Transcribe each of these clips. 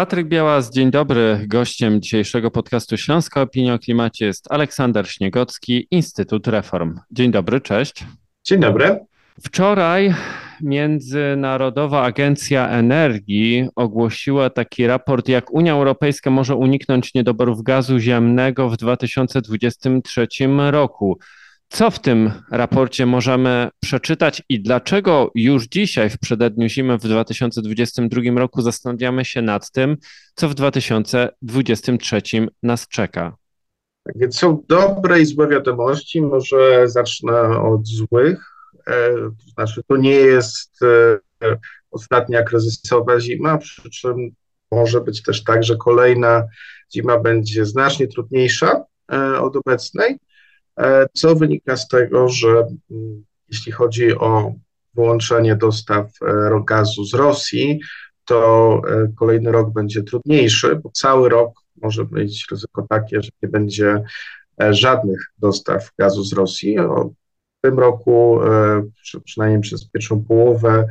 Patryk Białas, dzień dobry. Gościem dzisiejszego podcastu Śląska Opinia o Klimacie jest Aleksander Śniegocki, Instytut Reform. Dzień dobry, cześć. Dzień dobry. Wczoraj Międzynarodowa Agencja Energii ogłosiła taki raport, jak Unia Europejska może uniknąć niedoborów gazu ziemnego w 2023 roku. Co w tym raporcie możemy przeczytać i dlaczego już dzisiaj, w przededniu zimy w 2022 roku, zastanawiamy się nad tym, co w 2023 nas czeka? Tak więc są dobre i złe wiadomości. Może zacznę od złych. E, to znaczy, to nie jest e, ostatnia kryzysowa zima, przy czym może być też tak, że kolejna zima będzie znacznie trudniejsza e, od obecnej. E, co wynika z tego, że mm, jeśli chodzi o wyłączenie dostaw e, gazu z Rosji, to e, kolejny rok będzie trudniejszy, bo cały rok może być ryzyko takie, że nie będzie żadnych dostaw gazu z Rosji. W tym roku, przynajmniej przez pierwszą połowę,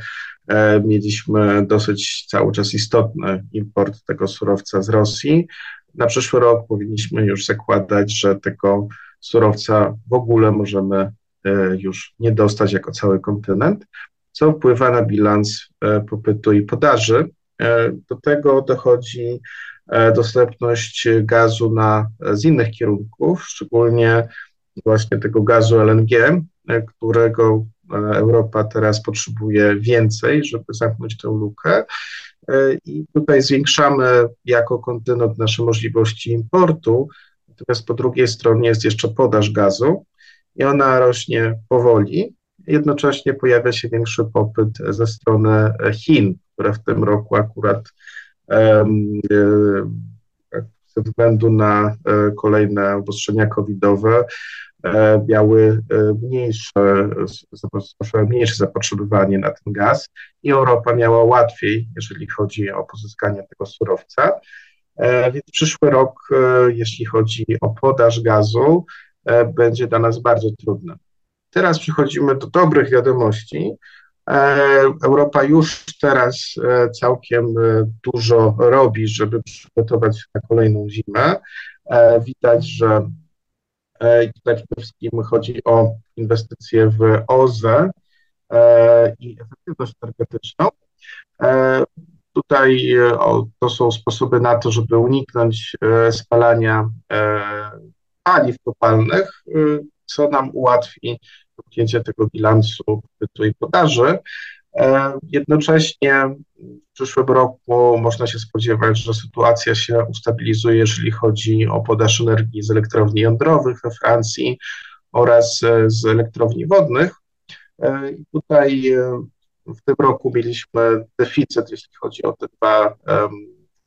mieliśmy dosyć cały czas istotny import tego surowca z Rosji. Na przyszły rok powinniśmy już zakładać, że tego surowca w ogóle możemy e, już nie dostać jako cały kontynent, co wpływa na bilans e, popytu i podaży. E, do tego dochodzi dostępność gazu na, z innych kierunków, szczególnie właśnie tego gazu LNG, którego Europa teraz potrzebuje więcej, żeby zamknąć tę lukę. I tutaj zwiększamy jako kontynent nasze możliwości importu, Natomiast po drugiej stronie jest jeszcze podaż gazu i ona rośnie powoli. Jednocześnie pojawia się większy popyt ze strony Chin, które w tym roku akurat um, ze względu na e, kolejne obostrzenia covidowe e, miały mniejsze, mniejsze zapotrzebowanie na ten gaz i Europa miała łatwiej, jeżeli chodzi o pozyskanie tego surowca. E, więc przyszły rok, e, jeśli chodzi o podaż gazu, e, będzie dla nas bardzo trudny. Teraz przechodzimy do dobrych wiadomości. Europa już teraz całkiem dużo robi, żeby przygotować się na kolejną zimę. Widać, że przede wszystkim chodzi o inwestycje w OZE i efektywność energetyczną. Tutaj e, to są sposoby na to, żeby uniknąć e, spalania e, paliw kopalnych, co nam ułatwi zamknięcie tego bilansu popytu i podaży. Jednocześnie w przyszłym roku można się spodziewać, że sytuacja się ustabilizuje, jeżeli chodzi o podaż energii z elektrowni jądrowych we Francji oraz z elektrowni wodnych. I tutaj w tym roku mieliśmy deficyt, jeśli chodzi o te dwa,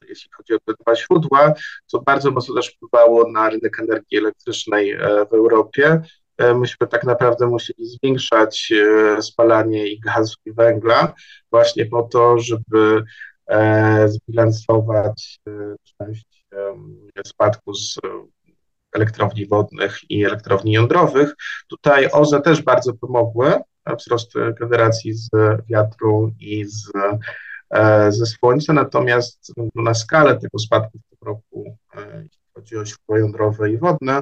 jeśli chodzi o te dwa źródła, co bardzo mocno też wpływało na rynek energii elektrycznej e, w Europie. E, myśmy tak naprawdę musieli zwiększać e, spalanie i gazu i węgla właśnie po to, żeby zbilansować część spadku z elektrowni wodnych i elektrowni jądrowych. Tutaj OZE też bardzo pomogły, wzrost generacji z wiatru i z, e, ze słońca, natomiast na skalę tego spadku w tym roku, e, jeśli chodzi o źródła jądrowe i wodne,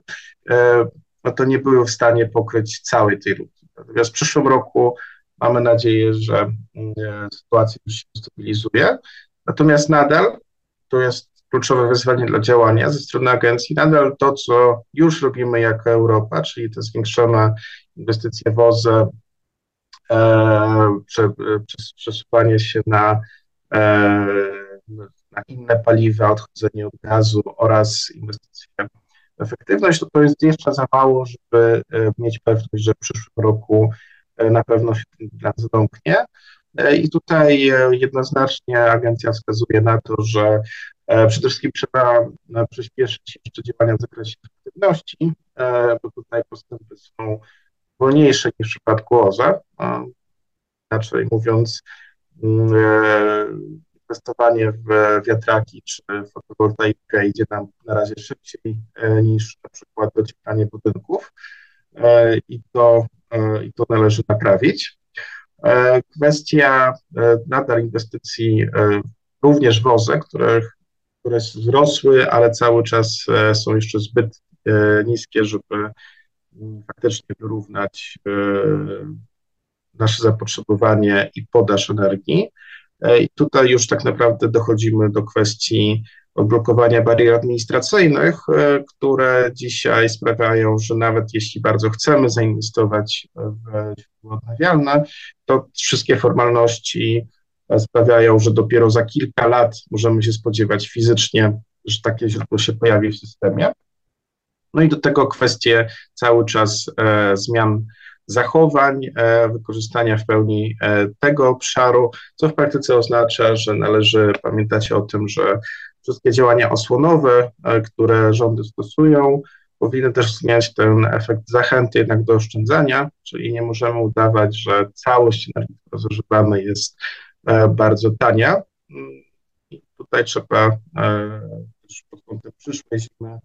e, no to nie były w stanie pokryć całej tej luki. Natomiast w przyszłym roku mamy nadzieję, że sytuacja już się stabilizuje, natomiast nadal to jest kluczowe wyzwanie dla działania ze strony agencji. Nadal to, co już robimy jako Europa, czyli te zwiększone inwestycje w OZE, prze, przesuwanie się na, e, na inne paliwa, odchodzenie od gazu oraz inwestycje w efektywność, to to jest jeszcze za mało, żeby e, mieć pewność, że w przyszłym roku e, na pewno się ten plan zamknie. I tutaj jednoznacznie agencja wskazuje na to, że przede wszystkim trzeba przyspieszyć jeszcze działania w zakresie efektywności, bo tutaj postępy są wolniejsze niż w przypadku OZE. Inaczej mówiąc, mm, e, inwestowanie w wiatraki czy fotowoltaikę idzie nam na razie szybciej e, niż na przykład docieplanie budynków e, i to, i to należy naprawić. Kwestia nadal inwestycji również w OZE, których które wzrosły, ale cały czas są jeszcze zbyt niskie, żeby faktycznie wyrównać nasze zapotrzebowanie i podaż energii. I tutaj już tak naprawdę dochodzimy do kwestii odblokowania barier administracyjnych, e, które dzisiaj sprawiają, że nawet jeśli bardzo chcemy zainwestować w źródła odnawialne, to wszystkie formalności sprawiają, że dopiero za kilka lat możemy się spodziewać fizycznie, że takie źródło się pojawi w systemie. No i do tego kwestie cały czas e, zmian zachowań, e, wykorzystania w pełni e, tego obszaru, co w praktyce oznacza, że należy pamiętać o tym, że wszystkie działania osłonowe, e, które rządy stosują, powinny też zmieniać ten efekt zachęty jednak do oszczędzania, czyli nie możemy udawać, że całość energii, która zużywana jest bardzo tania. I tutaj trzeba też pod kątem przyszłej zimy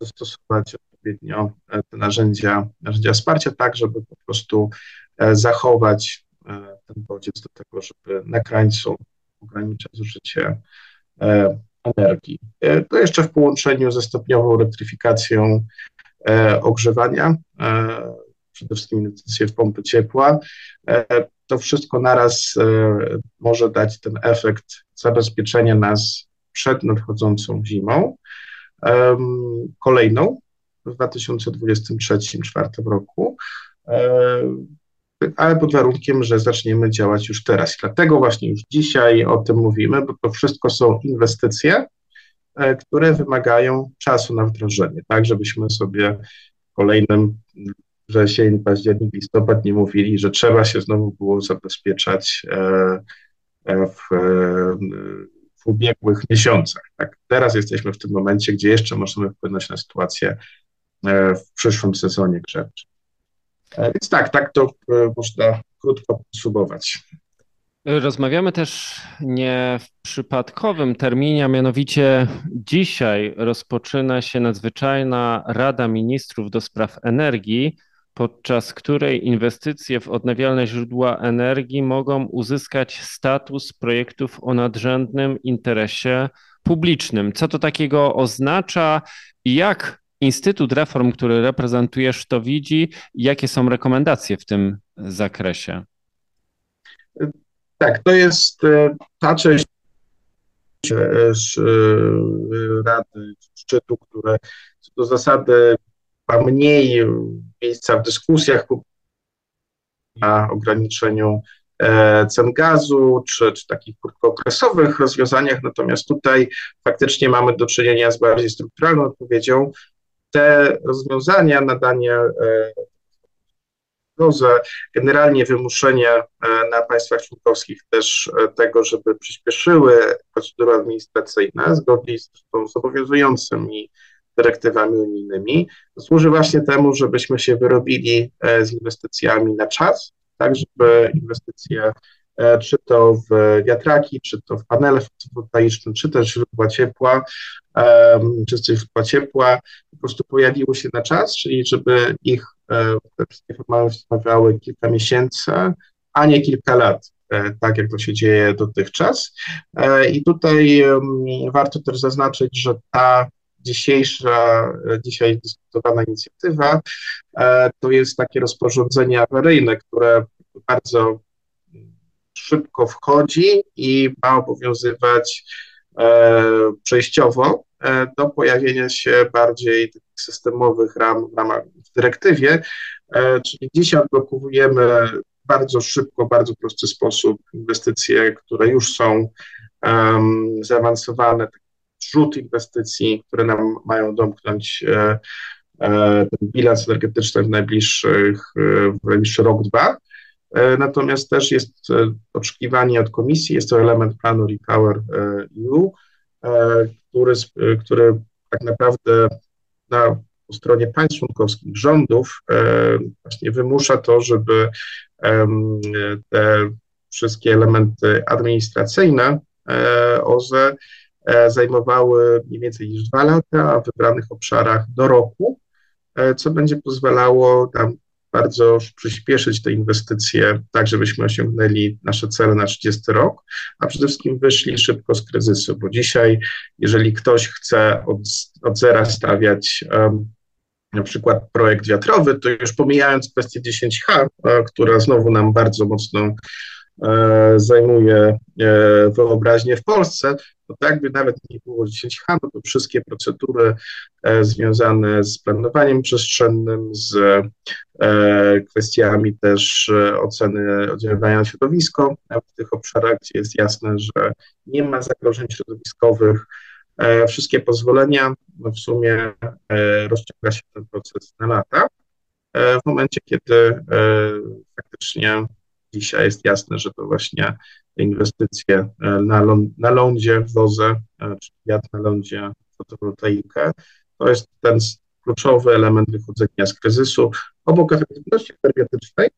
dostosować odpowiednio e, te narzędzia, narzędzia wsparcia, tak żeby po prostu e, zachować e, ten bodziec do tego, żeby na krańcu ograniczać zużycie energii. To jeszcze w połączeniu ze stopniową elektryfikacją ogrzewania, przede wszystkim inwestycje w pompy ciepła, to wszystko naraz może dać ten efekt zabezpieczenia nas przed nadchodzącą zimą. Kolejną w 2023-2024 roku, e, ale pod warunkiem, że zaczniemy działać już teraz. Dlatego właśnie już dzisiaj o tym mówimy, bo to wszystko są inwestycje, e, które wymagają czasu na wdrożenie, tak, żebyśmy sobie w kolejnym wrzesień, październik, listopad nie mówili, że trzeba się znowu było zabezpieczać e, w, w ubiegłych miesiącach. Tak? Teraz jesteśmy w tym momencie, gdzie jeszcze możemy wpłynąć na sytuację E, w przyszłym sezonie grzewczym. E, więc tak, tak to e, można krótko podsumować. Rozmawiamy też nie w przypadkowym terminie, a mianowicie dzisiaj rozpoczyna się nadzwyczajna Rada Ministrów do spraw energii, podczas której inwestycje w odnawialne źródła energii mogą uzyskać status projektów o nadrzędnym interesie publicznym. Co to takiego oznacza i jak Instytut Reform, który reprezentujesz, to widzi. Jakie są rekomendacje w tym zakresie? Tak, to jest e, ta część e, e, Rady Szczytu, które co do zasady mniej miejsca w dyskusjach na ograniczeniu cen gazu, czy, czy takich krótkookresowych rozwiązaniach, natomiast tutaj faktycznie mamy do czynienia z bardziej strukturalną odpowiedzią, te rozwiązania, nadanie dozę, generalnie wymuszenie e, na państwach członkowskich też e, tego, żeby przyspieszyły procedury administracyjne zgodnie z, z obowiązującymi dyrektywami unijnymi, służy właśnie temu, żebyśmy się wyrobili e, z inwestycjami na czas, tak żeby inwestycje czy to w wiatraki, czy to w panele fotowoltaiczne, czy też źródła ciepła, czy źródła ciepła po prostu pojawiły się na czas, czyli żeby ich e, wszystkie trwały kilka miesięcy, a nie kilka lat, e, tak jak to się dzieje dotychczas. E, I tutaj warto też zaznaczyć, że ta dzisiejsza, dzisiaj dyskutowana inicjatywa to jest takie rozporządzenie awaryjne, które bardzo szybko wchodzi i ma obowiązywać przejściowo E, do pojawienia się bardziej systemowych ram w ramach w dyrektywie, e, czyli dzisiaj odblokowujemy bardzo szybko, bardzo prosty sposób inwestycje, które już są um, zaawansowane, rzut inwestycji, które nam mają domknąć e, e, ten bilans energetyczny w najbliższych, w najbliższy rok, dwa. E, natomiast też jest oczekiwanie od komisji, jest to element planu Repower EU, który, który tak naprawdę na po stronie państw członkowskich, rządów e, właśnie wymusza to, żeby te wszystkie elementy administracyjne e, OZE e, zajmowały mniej więcej niż dwa lata, a w wybranych obszarach do roku, co będzie pozwalało tam bardzo przyspieszyć te inwestycje, tak żebyśmy osiągnęli nasze cele na 30 rok, a przede wszystkim wyszli szybko z kryzysu, bo dzisiaj, jeżeli ktoś chce od, od zera stawiać um, na przykład projekt wiatrowy, to już pomijając kwestię 10H, która znowu nam bardzo mocno e, zajmuje e, wyobraźnię w Polsce, to tak by nawet nie było 10H, no to wszystkie procedury e, związane z planowaniem przestrzennym, z kwestiami też oceny oddziaływania na środowisko, w tych obszarach, gdzie jest jasne, że nie ma zagrożeń środowiskowych, E, wszystkie pozwolenia, no w sumie e, rozciąga się ten proces na lata. E, w momencie, kiedy faktycznie dzisiaj jest jasne, że to właśnie inwestycje na, ląd, na lądzie w wozę, czy wiatr na lądzie, fotowoltaikę, to jest ten kluczowy element wychodzenia z kryzysu. Obok efektywności energetycznej,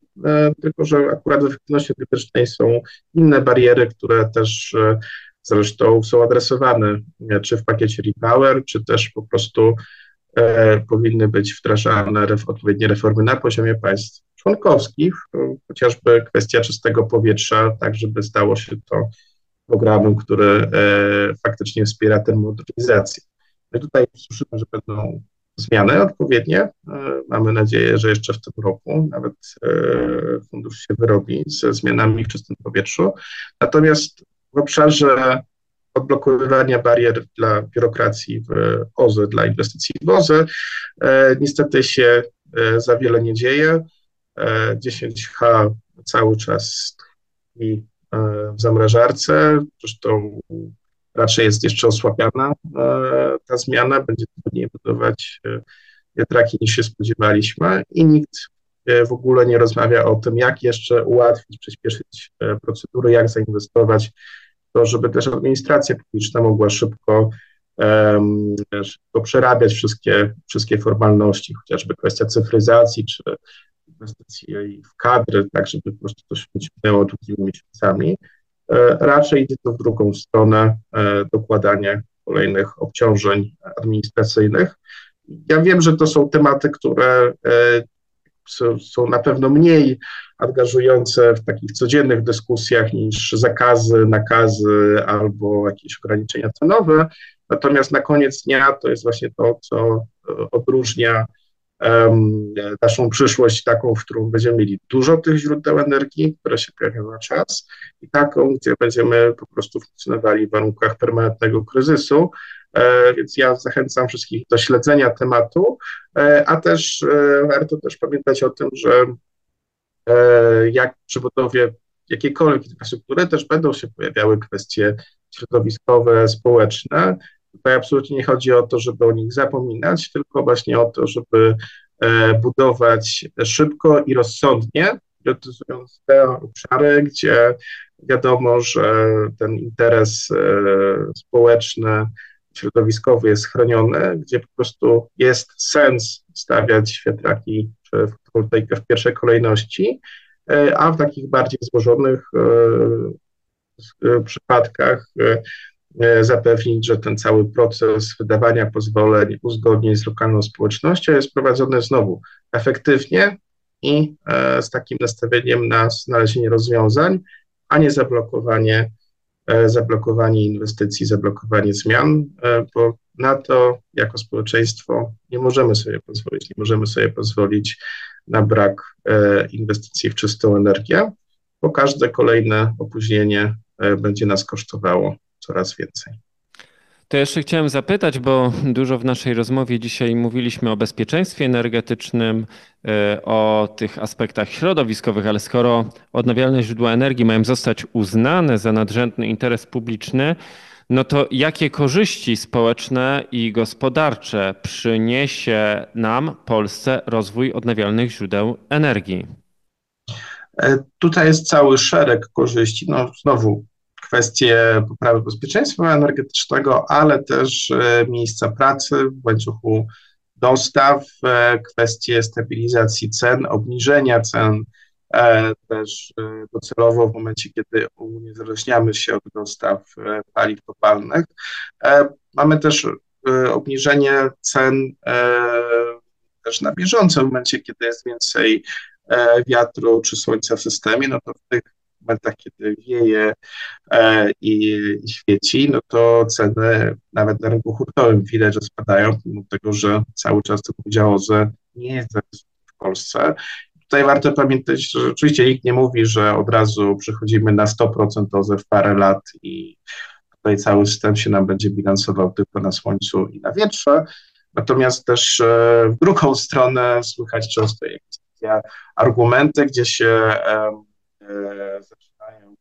tylko że akurat w efektywności energetycznej są inne bariery, które też zresztą są adresowane czy w pakiecie Repower, czy też po prostu e, powinny być wdrażane odpowiednie reformy na poziomie państw członkowskich, chociażby kwestia czystego powietrza, tak żeby stało się to programem, który e, faktycznie wspiera tę modernizację. My tutaj słyszymy, że będą zmiany odpowiednie. E, mamy nadzieję, że jeszcze w tym roku nawet e, fundusz się wyrobi ze zmianami w czystym powietrzu. Natomiast w obszarze odblokowywania barier dla biurokracji w OZE, dla inwestycji w OZE. E, niestety się e, za wiele nie dzieje. 10H e, cały czas i w zamrażarce, zresztą raczej jest jeszcze osłabiana ta zmiana, będzie trudniej budować wiatraki niż się spodziewaliśmy. I nikt w ogóle nie rozmawia o tym, jak jeszcze ułatwić, przyspieszyć procedury, jak zainwestować. To żeby też administracja publiczna mogła szybko, um, szybko przerabiać wszystkie, wszystkie formalności, chociażby kwestia cyfryzacji czy inwestycji w kadry, tak żeby po prostu to się ciągnęło długimi miesiącami. E, raczej idzie to w drugą stronę, e, dokładanie kolejnych obciążeń administracyjnych. Ja wiem, że to są tematy, które e, są na pewno mniej angażujące w takich codziennych dyskusjach niż zakazy, nakazy albo jakieś ograniczenia cenowe. Natomiast na koniec dnia to jest właśnie to, co odróżnia naszą przyszłość taką, w którą będziemy mieli dużo tych źródeł energii, które się pojawią na czas i taką, gdzie będziemy po prostu funkcjonowali w warunkach permanentnego kryzysu, E, więc ja zachęcam wszystkich do śledzenia tematu, e, a też e, warto też pamiętać o tym, że jak przy budowie jakiejkolwiek infrastruktury też będą się pojawiały kwestie środowiskowe, społeczne. Tutaj absolutnie nie chodzi o to, żeby o nich zapominać, tylko właśnie o to, żeby budować szybko i rozsądnie, priorytetyzując te obszary, gdzie wiadomo, że ten interes społeczny środowiskowy jest chroniony, gdzie po prostu jest sens stawiać wiatraki czy fotowoltaikę w pierwszej kolejności, e, a w takich bardziej złożonych e, e, przypadkach zapewnić, że ten cały proces wydawania pozwoleń, uzgodnień z lokalną społecznością jest prowadzony znowu efektywnie i z takim nastawieniem na znalezienie rozwiązań, a nie zablokowanie E, zablokowanie inwestycji, zablokowanie zmian, e, bo na to jako społeczeństwo nie możemy sobie pozwolić. Nie możemy sobie pozwolić na brak e, inwestycji w czystą energię, bo każde kolejne opóźnienie będzie nas kosztowało coraz więcej. To jeszcze chciałem zapytać, bo dużo w naszej rozmowie dzisiaj mówiliśmy o bezpieczeństwie energetycznym, e, o tych aspektach środowiskowych, ale skoro odnawialne źródła energii mają zostać uznane za nadrzędny interes publiczny, no to jakie korzyści społeczne i gospodarcze przyniesie nam, Polsce, rozwój odnawialnych źródeł energii? E, tutaj jest cały szereg korzyści. No, znowu kwestie poprawy bezpieczeństwa energetycznego, ale też e, miejsca pracy w łańcuchu dostaw, e, kwestie stabilizacji cen, obniżenia cen, e, też docelowo w momencie, kiedy uniezależniamy się od dostaw paliw kopalnych. Mamy też obniżenie cen też na bieżąco w momencie, kiedy jest więcej wiatru czy słońca w systemie, no to w tych momentach, kiedy wieje e, i, świeci, no to ceny nawet na rynku hurtowym widać, że spadają, mimo tego, że cały czas to powiedziało, że nie jest w Polsce. Tutaj warto pamiętać, że oczywiście nikt nie mówi, że od razu przechodzimy na 100% OZE w parę lat i tutaj cały system się nam będzie bilansował tylko na słońcu i na wietrze. Natomiast też e, w drugą stronę słychać często jakieś argumenty, gdzie się zaczynają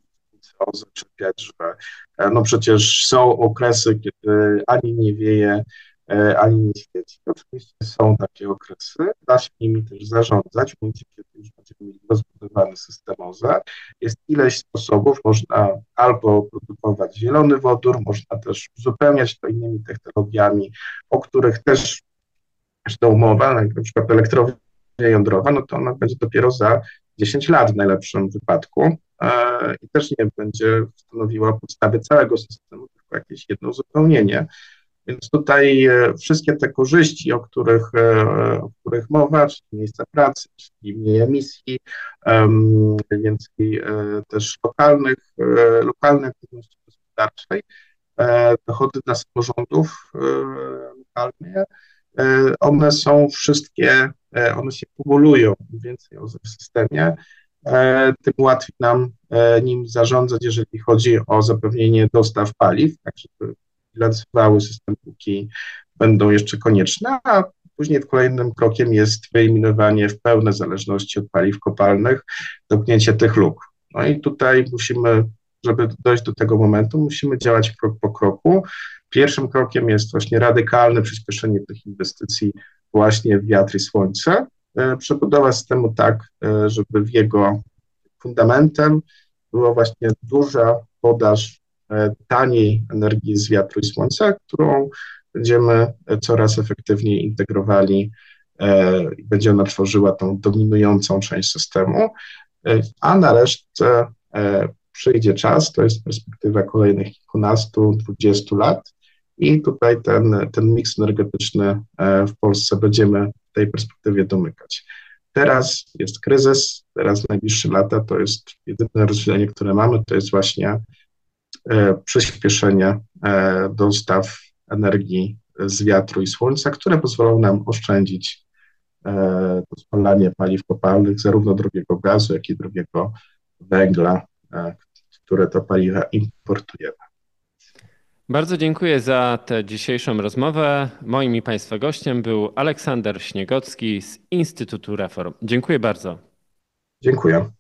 zaczepiać, że e, no przecież są okresy, kiedy ani nie wieje, E, ani nie świeci. Oczywiście są takie okresy, da się nimi też zarządzać, w momencie, kiedy już będziemy mieli rozbudowany system OZE. Jest ileś sposobów, można albo produkować zielony wodór, można też uzupełniać to innymi technologiami, o których też zresztą mowa, na przykład elektrownia jądrowa, no to ona będzie dopiero za 10 lat w najlepszym wypadku e, i też nie będzie stanowiła podstawy całego systemu, tylko jakieś jedno uzupełnienie. Więc tutaj e, wszystkie te korzyści, o których, e, o których mowa, czyli miejsca pracy, czyli mniej emisji, więcej też lokalnych, lokalnej aktywności gospodarczej, dochody dla samorządów one są wszystkie, one się kumulują więcej w systemie, tym łatwiej nam nim zarządzać, jeżeli chodzi o zapewnienie dostaw paliw, tak żeby bilansowały system póki będą jeszcze konieczne, a później kolejnym krokiem jest wyeliminowanie w pełnej zależności od paliw kopalnych, domknięcie tych luk. No i tutaj musimy, żeby dojść do tego momentu, musimy działać krok po kroku. Pierwszym krokiem jest właśnie radykalne przyspieszenie tych inwestycji właśnie wiatr i słońce. E, przebudowa systemu tak, e, żeby w jego fundamentem była właśnie duża podaż E, taniej energii z wiatru i słońca, którą będziemy coraz efektywniej integrowali i będzie ona tworzyła tą dominującą część systemu, a na resztę przyjdzie czas, to jest perspektywa kolejnych kilkunastu, dwudziestu lat i tutaj ten, ten miks energetyczny w Polsce będziemy w tej perspektywie domykać. Teraz jest kryzys, teraz najbliższe lata to jest jedyne rozwiązanie, które mamy, to jest właśnie E, przyspieszenie e, dostaw energii z wiatru i słońca, które pozwolą nam oszczędzić e, spalanie paliw kopalnych, zarówno drogiego gazu, jak i drogiego węgla, które to paliwa importujemy. Bardzo dziękuję za tę dzisiejszą rozmowę. Moim i Państwa gościem był Aleksander Śniegocki z Instytutu Reform. Dziękuję bardzo. Dziękuję.